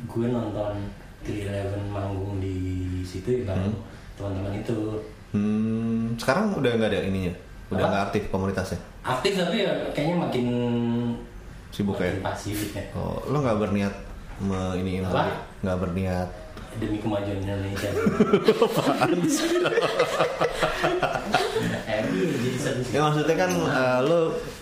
Speaker 3: gue nonton 311 manggung di situ ya
Speaker 2: Hmm.
Speaker 3: teman-teman itu
Speaker 2: Hmm, sekarang udah nggak ada ininya, udah nggak aktif komunitasnya.
Speaker 3: aktif tapi ya kayaknya makin
Speaker 2: Sibuk
Speaker 3: makin
Speaker 2: ya?
Speaker 3: pasif ya.
Speaker 2: Oh, lo nggak berniat me ini lagi, nggak berniat.
Speaker 3: Demi kemajuan Indonesia. Eh, jadi seru sih.
Speaker 2: Ya maksudnya kan eh, lo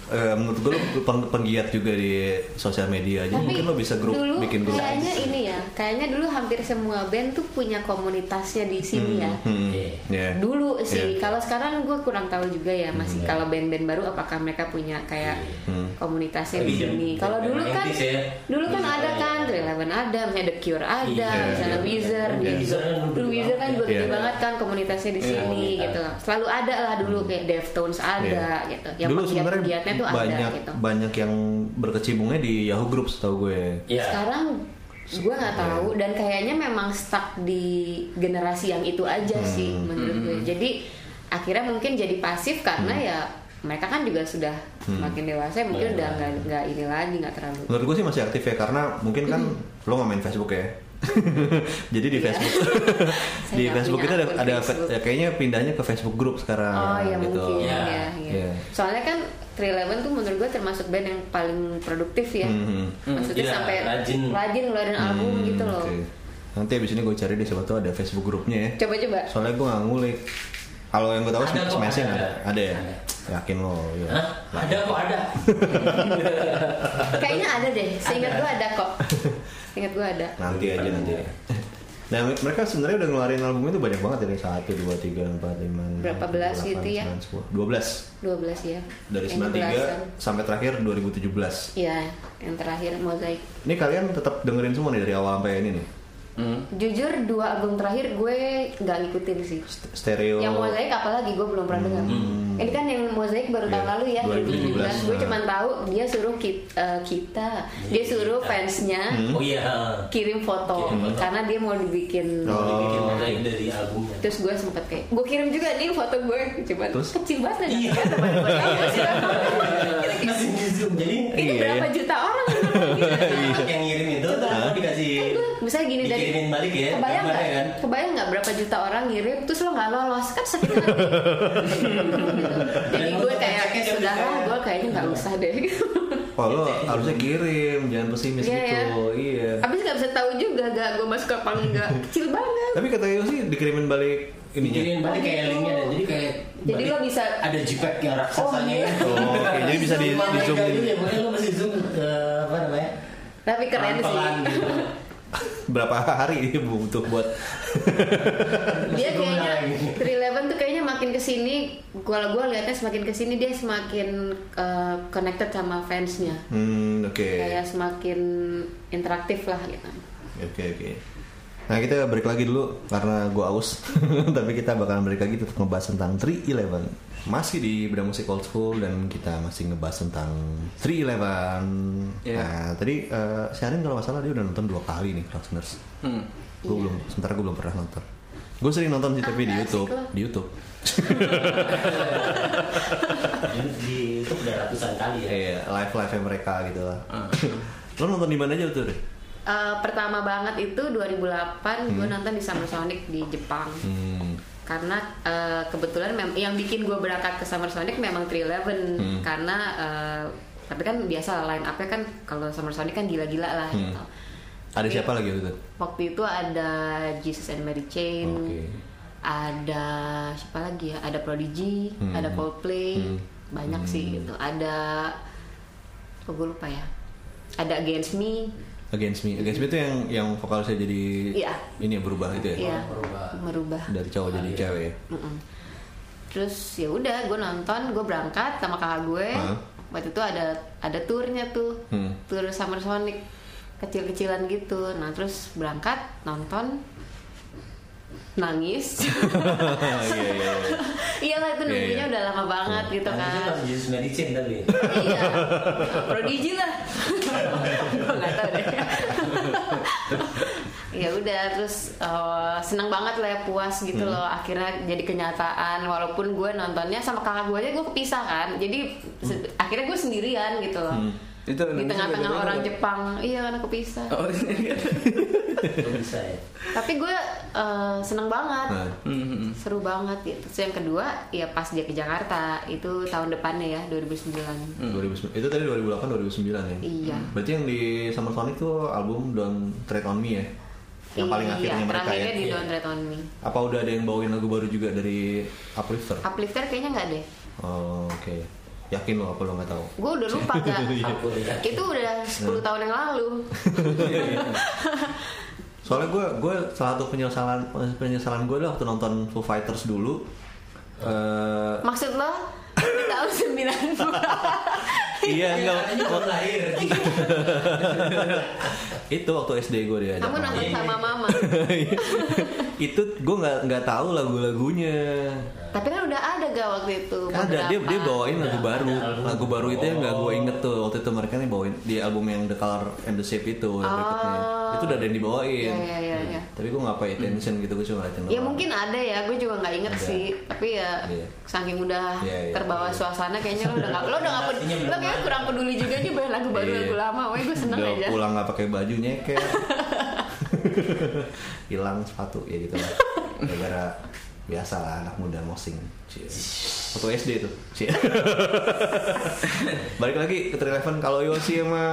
Speaker 2: eh, menurut gue lo peng- penggiat juga di sosial media, jadi
Speaker 4: Tapi
Speaker 2: mungkin lo bisa grup
Speaker 4: dulu
Speaker 2: bikin grup.
Speaker 4: kayaknya ini ya, kayaknya dulu hampir semua band tuh punya komunitasnya di sini ya.
Speaker 2: Hmm,
Speaker 3: Iya.
Speaker 2: ya.
Speaker 4: Dulu sih,
Speaker 2: Iya.
Speaker 4: kalau sekarang gue kurang tahu juga ya masih kalau band-band baru apakah mereka punya kayak
Speaker 2: Hmm.
Speaker 4: komunitasnya di sini. Kalau dulu kan,
Speaker 3: 90s ya.
Speaker 4: dulu kan
Speaker 3: Wizard
Speaker 4: ada
Speaker 3: ya.
Speaker 4: kan, Eleven ada, misalnya The Cure ada,
Speaker 3: Iya.
Speaker 4: misalnya
Speaker 3: Iya.
Speaker 4: Wizard,
Speaker 3: Iya.
Speaker 4: gitu.
Speaker 3: Wizard kan
Speaker 4: Dulu
Speaker 3: dulu
Speaker 4: Wizard kan
Speaker 3: banget
Speaker 4: juga
Speaker 2: ya.
Speaker 4: gede
Speaker 2: Iya.
Speaker 4: banget kan komunitasnya di
Speaker 2: Iya.
Speaker 4: sini gitu. Selalu ada lah dulu kayak Deftones ada gitu. Yang
Speaker 2: Dulu sebenarnya
Speaker 4: tuh
Speaker 2: banyak
Speaker 4: ada gitu.
Speaker 2: banyak yang berkecimpungnya di Yahoo Groups tau gue.
Speaker 3: Iya.
Speaker 4: sekarang gue nggak tahu dan kayaknya memang stuck di generasi yang itu aja sih menurut gue jadi akhirnya mungkin jadi pasif karena ya mereka kan juga sudah semakin dewasa mungkin
Speaker 3: Iya.
Speaker 4: udah nggak nggak ini lagi nggak terlalu
Speaker 2: Menurut gue sih masih aktif ya karena mungkin kan lo nggak main Facebook ya. [LAUGHS] Jadi di
Speaker 4: Iya.
Speaker 2: Facebook [LAUGHS] di Facebook itu ada, ada
Speaker 4: Facebook.
Speaker 2: ya, kayaknya pindahnya ke Facebook Group sekarang.
Speaker 4: oh ya
Speaker 2: gitu.
Speaker 4: mungkin
Speaker 3: Iya.
Speaker 4: ya, ya.
Speaker 2: Iya.
Speaker 4: soalnya kan 311 tuh menurut gue termasuk band yang paling produktif ya
Speaker 2: Mhm.
Speaker 4: maksudnya
Speaker 3: Iya,
Speaker 4: sampai
Speaker 3: rajin.
Speaker 4: rajin ngeluarin album
Speaker 2: Hmm,
Speaker 4: gitu loh
Speaker 2: oke. Nanti abis ini gue cari deh siapa tuh ada Facebook grupnya ya.
Speaker 4: coba-coba
Speaker 2: Soalnya gue nggak ngulik. Kalau yang gue tahu
Speaker 3: Ada
Speaker 2: Smashing
Speaker 3: ada,
Speaker 2: ada.
Speaker 3: ada.
Speaker 2: Ada ya?
Speaker 3: Ada.
Speaker 2: Yakin lo ya.
Speaker 3: Hah? Ada kok ada.
Speaker 4: kayaknya ada deh seingat gue ada kok seingat gue ada
Speaker 2: Nanti aja nanti. Nah mereka sebenarnya udah ngeluarin album itu banyak banget dari satu dua tiga empat lima enam,
Speaker 4: Berapa belas gitu ya?
Speaker 2: sembilan, sepuluh. Dua belas
Speaker 4: 12 ya
Speaker 2: dari 93
Speaker 4: belasan.
Speaker 2: sampai terakhir 2017.
Speaker 4: Iya, yang terakhir mozaik.
Speaker 2: Ini kalian tetap dengerin semua nih dari awal sampai ini nih.
Speaker 5: Hmm.
Speaker 4: Jujur dua album terakhir gue nggak ngikutin sih.
Speaker 2: Stereo.
Speaker 4: Yang mozaik apalagi gue belum pernah dengar. Ini kan yang mozaik baru tahun
Speaker 2: Iya,
Speaker 4: lalu ya
Speaker 2: 2017.
Speaker 4: 2017. Gue
Speaker 2: Nah.
Speaker 4: cuma tahu dia suruh ki- eh, kita, dia suruh fansnya
Speaker 3: Oh iya.
Speaker 4: kirim foto
Speaker 3: Kirim
Speaker 4: karena dia mau dibikin.
Speaker 2: Oh.
Speaker 3: Mozaik dari albumnya.
Speaker 4: Terus gue sempet kayak, gue kirim juga nih foto gue, coba
Speaker 2: Terus?
Speaker 4: kecil banget nih.
Speaker 3: Iya. [LAUGHS] Zoom jadi
Speaker 4: Ini
Speaker 2: Iya,
Speaker 4: berapa
Speaker 2: iya.
Speaker 4: juta orang yang
Speaker 3: ngirim itu dikasih
Speaker 4: Kan gue misalnya gini dari
Speaker 3: dikirimin balik ya
Speaker 4: kebayang nggak?
Speaker 3: kan?
Speaker 4: Kebayang nggak berapa juta orang ngirim terus lo nggak lolos? Kan sakit hati jadi gue kayak saudara
Speaker 3: bisa-
Speaker 4: gue kayaknya nggak usah deh.
Speaker 2: Oh lo harusnya kirim, jangan pesimis
Speaker 4: Iya,
Speaker 2: gitu. Iya.
Speaker 4: habis nggak bisa tahu juga gak gue masuk apa enggak. Kecil banget.
Speaker 2: Tapi kata Yosi dikirimin balik ininya.
Speaker 3: dikirimin balik kayak
Speaker 4: gitu.
Speaker 3: linknya dan jadi kayak
Speaker 4: Jadi lo bisa-
Speaker 3: ada JPEG yang raksasanya.
Speaker 4: Oh, iya.
Speaker 3: ya.
Speaker 2: Oh, oke. Jadi bisa di, di zoom
Speaker 3: ya, lo mesti zoom ke apa namanya?
Speaker 4: Tapi keren sih
Speaker 2: Berapa hari ini butuh buat [LAUGHS]
Speaker 4: dia kayaknya. 311 tuh kayaknya makin ke sini kalau gue liatnya semakin ke sini dia semakin uh, connected sama fansnya
Speaker 2: Hmm, oke.
Speaker 4: kayak semakin interaktif lah gitu
Speaker 2: Oke, oke. Nah, kita break lagi dulu karena gua aus. [LAUGHS] Tapi kita bakalan break lagi untuk ngebahas tentang 311. Masih di Beda Musik Old School dan kita masih ngebahas tentang 311.
Speaker 5: Iya.
Speaker 2: Nah, tadi eh Syarin kalau nggak salah dia udah nonton dua kali nih Krausners.
Speaker 5: Hmm.
Speaker 2: Gue belum, sementara gue belum pernah nonton. Gue sering nonton sih tapi di
Speaker 4: Ah,
Speaker 2: YouTube, di YouTube.
Speaker 3: di itu udah ratusan kali ya
Speaker 2: Iya, live live mereka gitu lah.
Speaker 5: Ah.
Speaker 2: Lo nonton di mana aja tuh? Re?
Speaker 4: Uh, pertama banget itu 2008 gue nonton di Summer Sonic di Jepang
Speaker 2: Hmm.
Speaker 4: Karena uh, kebetulan mem- yang bikin gue berangkat ke Summer Sonic memang 311
Speaker 2: Hmm.
Speaker 4: karena uh, tapi kan biasa line up-nya kan kalau Summer Sonic kan gila-gila lah
Speaker 2: Hmm.
Speaker 4: gitu.
Speaker 2: Ada
Speaker 4: Tapi
Speaker 2: siapa lagi waktu itu?
Speaker 4: Waktu itu ada Jesus and Mary Chain,
Speaker 2: Oke.
Speaker 4: ada siapa lagi ya? Ada Prodigy,
Speaker 2: Hmm.
Speaker 4: ada Coldplay,
Speaker 2: Hmm.
Speaker 4: banyak sih
Speaker 2: Hmm.
Speaker 4: gitu. Ada, oh gue lupa ya. Ada Against Me,
Speaker 2: Against Me. Against Me itu yang yang vokalisnya jadi
Speaker 4: Iya.
Speaker 2: ini ya berubah itu ya.
Speaker 4: Iya,
Speaker 3: merubah.
Speaker 4: merubah.
Speaker 2: Dari cowok jadi cewek ya.
Speaker 4: Mm-mm. Terus ya udah, gue nonton, gue berangkat sama kakak gue.
Speaker 2: Hah?
Speaker 4: Waktu itu ada ada turnya tuh,
Speaker 2: Hmm.
Speaker 4: tur Summer Sonic kecil-kecilan gitu. Nah terus berangkat nonton, nangis. [LAUGHS]
Speaker 2: Iya iya iya.
Speaker 4: Iyalah itu
Speaker 2: Iya,
Speaker 4: nunggunya
Speaker 2: iya.
Speaker 4: udah lama banget gitu
Speaker 3: Nah, itu
Speaker 4: kan.
Speaker 3: Jesus tapi
Speaker 4: iya, prodigi lah. gue nggak tahu deh. [LAUGHS] ya udah terus eh, seneng banget lah ya puas gitu
Speaker 2: Hmm.
Speaker 4: loh akhirnya jadi kenyataan walaupun gue nontonnya sama kakak gue aja gue kepisah kan jadi se- akhirnya gue sendirian gitu loh
Speaker 2: Hmm.
Speaker 5: Itu
Speaker 4: di tengah-tengah orang Jepang iya karena kepisah
Speaker 5: Oh, iya.
Speaker 3: Bisa ya
Speaker 4: tapi gue eh, seneng banget
Speaker 2: Nah,
Speaker 5: Hmm.
Speaker 4: seru banget gitu terus yang kedua ya pas dia ke Jakarta itu tahun depannya ya 2009
Speaker 2: 2009 itu tadi 2008 2009 ya.
Speaker 4: Iya.
Speaker 2: Berarti yang di Summer Sonic tuh album Don't Tread on Me ya. Yang paling
Speaker 4: iya,
Speaker 2: akhirnya mereka ya.
Speaker 4: di Don't Tread on Me
Speaker 2: Apa udah ada yang bawain lagu baru juga dari Uplifter?
Speaker 4: Uplifter kayaknya nggak deh
Speaker 2: Oh, oke. Yakin lo apa lo nggak tahu?
Speaker 4: gue udah lupa gak
Speaker 3: lihat [LAUGHS]
Speaker 4: itu udah 10 tahun yang lalu. [LAUGHS]
Speaker 2: Soalnya gue gue salah satu penyesalan penyesalan gue waktu nonton Foo Fighters dulu. Eh
Speaker 4: maksud lo? Di tahun 90 [LAUGHS]
Speaker 2: iya enggak
Speaker 3: Katanya belum lahir [LAUGHS]
Speaker 2: itu waktu SD gue dia
Speaker 4: kamu nonton sama mama [LAUGHS]
Speaker 2: itu gue nggak nggak tahu lagu-lagunya
Speaker 4: tapi kan udah ada gak waktu itu
Speaker 2: ada dia dia bawain lagu baru lagu baru itu yang nggak gue
Speaker 3: Oh.
Speaker 2: inget tuh waktu itu mereka nih bawain di album yang The Color and the Shape itu yang berikutnya
Speaker 4: Oh.
Speaker 2: itu udah ada yang dibawain
Speaker 4: Iya, iya, iya, iya.
Speaker 2: tapi gue nggak pay attention gitu gue cuma ngeliatin
Speaker 4: Ya mungkin ada ya, gue juga nggak inget
Speaker 2: Ada.
Speaker 4: sih. Tapi ya
Speaker 2: Iya.
Speaker 4: saking udah
Speaker 2: Iya, iya.
Speaker 4: terbawa suasana, kayaknya lo udah nggak, lo udah nggak peduli,
Speaker 3: Ada.
Speaker 4: kurang peduli juga nih banyak lagu baru
Speaker 2: Iya.
Speaker 4: lagu lama. Wah, gue seneng
Speaker 2: udah
Speaker 4: aja.
Speaker 2: pulang nggak pakai baju nyeker [LAUGHS] hilang sepatu ya gitu lah gara-gara biasa lah anak muda mosing waktu SD tuh Cie. [LAUGHS] balik lagi ke Eleven kalau Yosi sama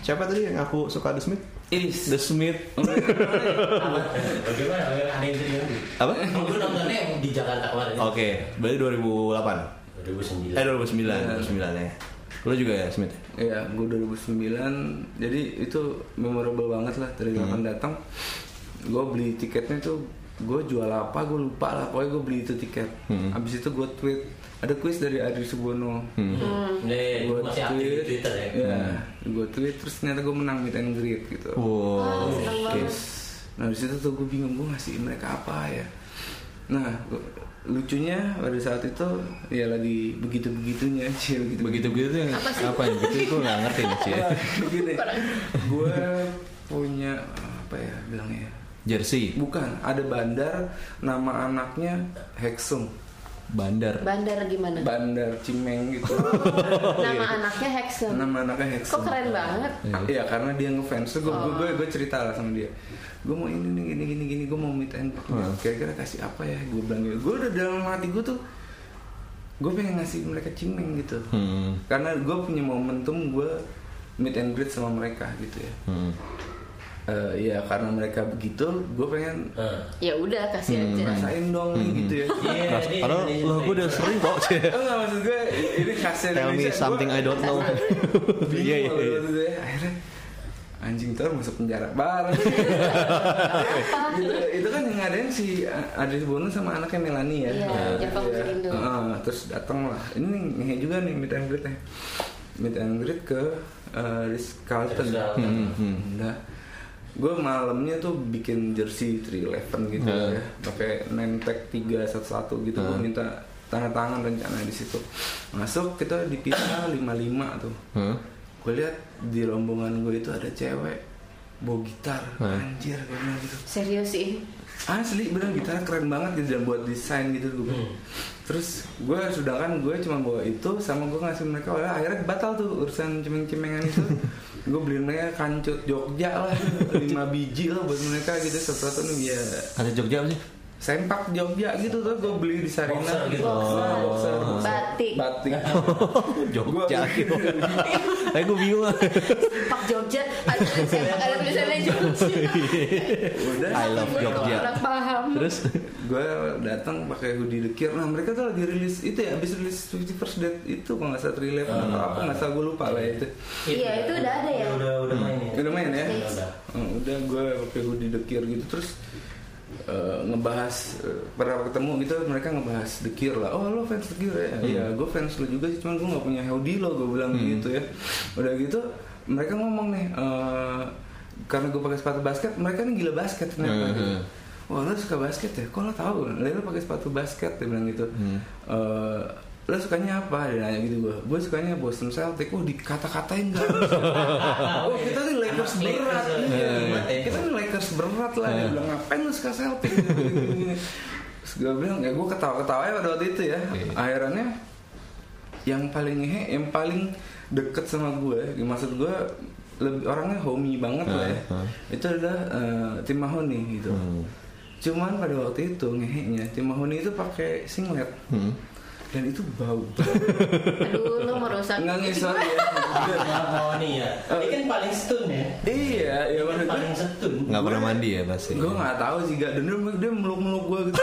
Speaker 2: siapa tadi yang aku suka The Smith
Speaker 5: Is.
Speaker 2: The Smith [LAUGHS]
Speaker 3: Apa? Bagaimana? Ada yang
Speaker 2: apa
Speaker 3: gue nontonnya di Jakarta kemarin.
Speaker 2: oke berarti 2008
Speaker 3: 2009.
Speaker 2: eh 2009 2009 ya lu juga ya Smith
Speaker 5: Iya, gue 2009. Jadi itu memorable banget lah. Dari kapan datang, gue beli tiketnya tuh gue jual apa gue lupa lah pokoknya gue beli itu tiket
Speaker 2: Hmm.
Speaker 5: abis itu gue tweet ada quiz dari Adri Subono
Speaker 2: Hmm.
Speaker 3: Nih,
Speaker 5: gue
Speaker 3: masih aktif di Twitter ya.
Speaker 5: gue tweet terus ternyata gue menang meet and greet gitu
Speaker 2: wow
Speaker 4: banget.
Speaker 5: Nah di situ tuh gue bingung gue ngasih mereka apa ya. Nah gua- lucunya pada saat itu ya lagi begitu [LAUGHS] begitunya sih begitu
Speaker 2: begitu begitu yang
Speaker 4: Apa sih?
Speaker 2: apa yang begitu gue nggak ngerti nih Cie.
Speaker 5: begini. gue punya apa ya bilangnya? ya?
Speaker 2: jersey
Speaker 5: Bukan ada bandar nama anaknya Hexum
Speaker 2: bandar
Speaker 4: Bandar gimana?
Speaker 5: bandar Cimeng gitu. [LAUGHS]
Speaker 4: Nama anaknya Hexen.
Speaker 5: nama anaknya Hexum.
Speaker 4: Kok keren banget?
Speaker 5: Iya karena dia ngefans Terus gue
Speaker 4: Oh.
Speaker 5: gue gue cerita lah sama dia gue mau ini nih gini gini gini gue mau meet and greet.
Speaker 2: Hmm.
Speaker 5: kira-kira kasih apa ya gue bilang gitu gue udah dalam hati gue tuh gue pengen ngasih mereka cimeng gitu
Speaker 2: hmm.
Speaker 5: karena gue punya momentum gue meet and greet sama mereka gitu ya
Speaker 2: Hmm.
Speaker 5: Eh, ya karena mereka begitu gue pengen
Speaker 3: Heeh.
Speaker 4: Ya udah kasih
Speaker 2: Hmm.
Speaker 4: aja.
Speaker 5: rasain dong nih gitu ya
Speaker 3: Iya,
Speaker 2: Ras-
Speaker 3: ini
Speaker 2: Padahal
Speaker 3: Indonesia
Speaker 2: lo gue udah sering kok.
Speaker 5: Oh enggak [LAUGHS] maksud gue ini khasnya
Speaker 2: Tell me something
Speaker 5: Gua
Speaker 2: I don't know. [LAUGHS] Iya iya. iya.
Speaker 5: akhirnya anjing ntar masuk penjara bareng [LAUGHS] gitu. itu kan yang ngadain si Adri Bono sama anaknya Melanie ya
Speaker 4: Iya, Jepang
Speaker 5: Iya.
Speaker 4: Indo.
Speaker 5: Heeh, terus datang lah ini ngehe juga nih meet and greet meet and greet ke uh, Ritz Carlton.
Speaker 2: Hmm, hmm.
Speaker 5: Nah, gue malamnya tuh bikin jersey 311 gitu
Speaker 2: Nah.
Speaker 5: ya pakai name tag 311 gitu gue
Speaker 2: Nah.
Speaker 5: minta tanda tangan rencana di situ masuk kita dipisah 55 tuh
Speaker 2: Hah?
Speaker 5: gue lihat di rombongan gue itu ada cewek bawa gitar
Speaker 2: Hah?
Speaker 5: anjir gue bilang gitu
Speaker 4: Serius sih.
Speaker 5: asli bener gitar keren banget gitu dan buat desain gitu gue bilang. terus gue sedangkan gue cuma bawa itu sama gue ngasih mereka oleh akhirnya batal tuh urusan cemeng-cemengan itu [LAUGHS] gue beliin mereka kancut Jogja lah 5 biji lah buat mereka gitu satu-satu nih ya
Speaker 2: Ada Jogja apa sih?
Speaker 5: Sempak Jogja gitu tuh gue beli di Sarina
Speaker 3: Boxer gitu.
Speaker 5: Nah, boxer, boxer.
Speaker 4: Batik.
Speaker 5: batik [LAUGHS]
Speaker 2: Jogja gitu. Tapi gue bingung.
Speaker 4: Pak Jogja ada tulisannya ada tulisannya Jogja. [LAUGHS]
Speaker 5: udah
Speaker 2: I love Jogja.
Speaker 4: Paham.
Speaker 2: Terus
Speaker 5: gue datang pakai hoodie dekir nah mereka tuh lagi rilis itu ya abis rilis 50 First Date itu kalau nggak salah Three Eleven atau apa nggak salah gue lupa lah itu
Speaker 4: Iya, itu udah ada ya?
Speaker 3: Udah udah main ya.
Speaker 5: udah main ya
Speaker 3: Udah, udah.
Speaker 5: Hmm, udah gue pakai hoodie dekir gitu terus eh, ngebahas pada ketemu gitu mereka ngebahas dekir lah oh lo fans dekir ya iya gue fans lo juga sih cuman gue nggak punya hoodie lo gue bilang gitu ya udah gitu mereka ngomong nih eh, karena gue pakai sepatu basket mereka nih gila basket ternyata
Speaker 2: Hmm,
Speaker 5: gitu.
Speaker 2: hmm.
Speaker 5: Wah lo suka basket ya? Kok lo tahu? Lo pakai sepatu basket dia bilang gitu. Eh, lo sukanya apa? Dia nanya gitu gue. Gue sukanya Boston Celtics. Wah dikata-katain gak? oh [LAUGHS] kita nih Lakers berat.
Speaker 3: ya.
Speaker 5: Iya,
Speaker 3: Iya.
Speaker 5: kita nih Lakers berat lah. Dia bilang ngapain lo suka Celtics? Gini-gini. Terus gue bilang ya gue ketawa-ketawa ya pada waktu itu ya. Akhirnya yang paling ngehe, yang paling deket sama gue maksud gue lebih orangnya homey banget lah ya itu adalah eh, tim Mahoni gitu
Speaker 2: Hmm.
Speaker 5: cuman pada waktu itu ngeheknya tim Mahoni itu pakai singlet
Speaker 2: Hmm.
Speaker 5: Dan itu bau.
Speaker 4: Aduh lu merusak.
Speaker 5: Nggak ngisor ya
Speaker 3: Oh nih ya. Ini kan paling stun ya.
Speaker 5: iya ya
Speaker 3: Ini
Speaker 5: maksud
Speaker 3: paling setun.
Speaker 2: Nggak pernah mandi ya pasti.
Speaker 5: gue nggak tahu sih gak dan dia, dia meluk meluk gue gitu.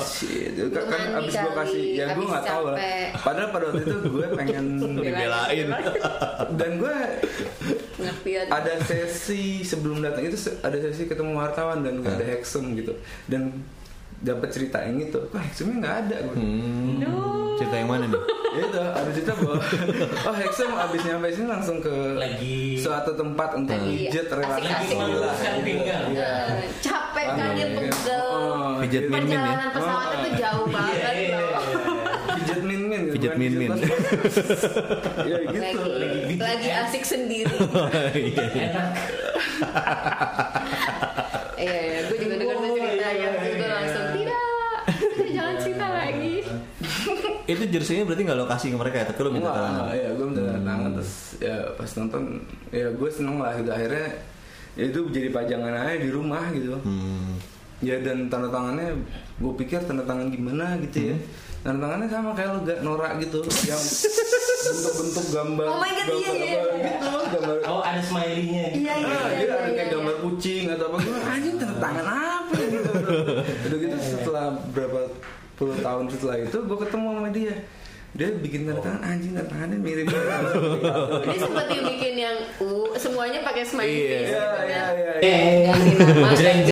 Speaker 5: Shit kan, kan abis gue kasih ya gue
Speaker 4: abis
Speaker 5: nggak tahu lah. padahal pada waktu itu gue pengen [LAUGHS]
Speaker 2: Dibelain.
Speaker 5: dan gue
Speaker 4: ngerti ya.
Speaker 5: ada sesi sebelum datang itu ada sesi ketemu wartawan dan ada Hexem gitu. Dan dapat cerita yang itu kok Hexemnya nggak ada gue
Speaker 2: Hmm. Cerita yang mana nih?
Speaker 5: Ya itu ada cerita bahwa oh Hexem abis nyampe sini langsung ke
Speaker 3: Lagi
Speaker 5: suatu tempat untuk
Speaker 4: Lagi
Speaker 5: pijet relasi
Speaker 3: lagi
Speaker 4: asik-asik.
Speaker 3: meluruskan pinggang.
Speaker 5: Iya.
Speaker 4: Eh, capek kan dia pegel
Speaker 5: Oh,
Speaker 2: Pijet
Speaker 5: gitu.
Speaker 2: min-min ya?
Speaker 4: perjalanan pesawatnya tuh jauh
Speaker 3: Iya,
Speaker 4: banget
Speaker 3: iya,
Speaker 4: loh
Speaker 3: iya.
Speaker 5: Pijet min min gitu,
Speaker 2: Pijet
Speaker 5: bukan
Speaker 2: min-min.
Speaker 5: pijet bos. ya gitu
Speaker 4: lagi lagi asik sendiri
Speaker 2: Iya. [LAUGHS]
Speaker 3: Enak.
Speaker 4: iya iya gue juga denger tuh ceritanya terus gue langsung tidak tidak jangan cerita lagi
Speaker 2: Itu jersinya berarti nggak lo kasih ke mereka ya, tapi lo minta tangan.
Speaker 5: enggak, ya gue minta tangan terus ya pas nonton ya gue seneng lah gitu akhirnya ya itu jadi pajangan aja di rumah gitu
Speaker 2: Hmm.
Speaker 5: ya dan tanda tangannya gue pikir tanda tangan gimana gitu ya tanda tangannya sama kayak lo gak norak gitu yang [LAUGHS] bentuk-bentuk gambar
Speaker 4: Oh my God, iya,
Speaker 5: gambar
Speaker 4: iya, iya.
Speaker 5: gitu gambar
Speaker 3: Oh ada smiley-nya gitu.
Speaker 4: iya iya
Speaker 5: Ah,
Speaker 4: iya
Speaker 5: dia ada
Speaker 4: iya,
Speaker 5: kayak
Speaker 4: iya.
Speaker 5: gambar kucing atau apa gue anjing tanda tangan apa ya?" gitu udah gitu setelah berapa puluh tahun setelah itu gue ketemu sama dia dia bikin tanda tangan anjing tanda tangannya mirip
Speaker 4: dia seperti bikin yang uh semuanya pakai smiley
Speaker 2: Iya.
Speaker 4: face
Speaker 5: Iya,
Speaker 4: gitu
Speaker 5: iya,
Speaker 4: kan.
Speaker 5: iya,
Speaker 3: iya.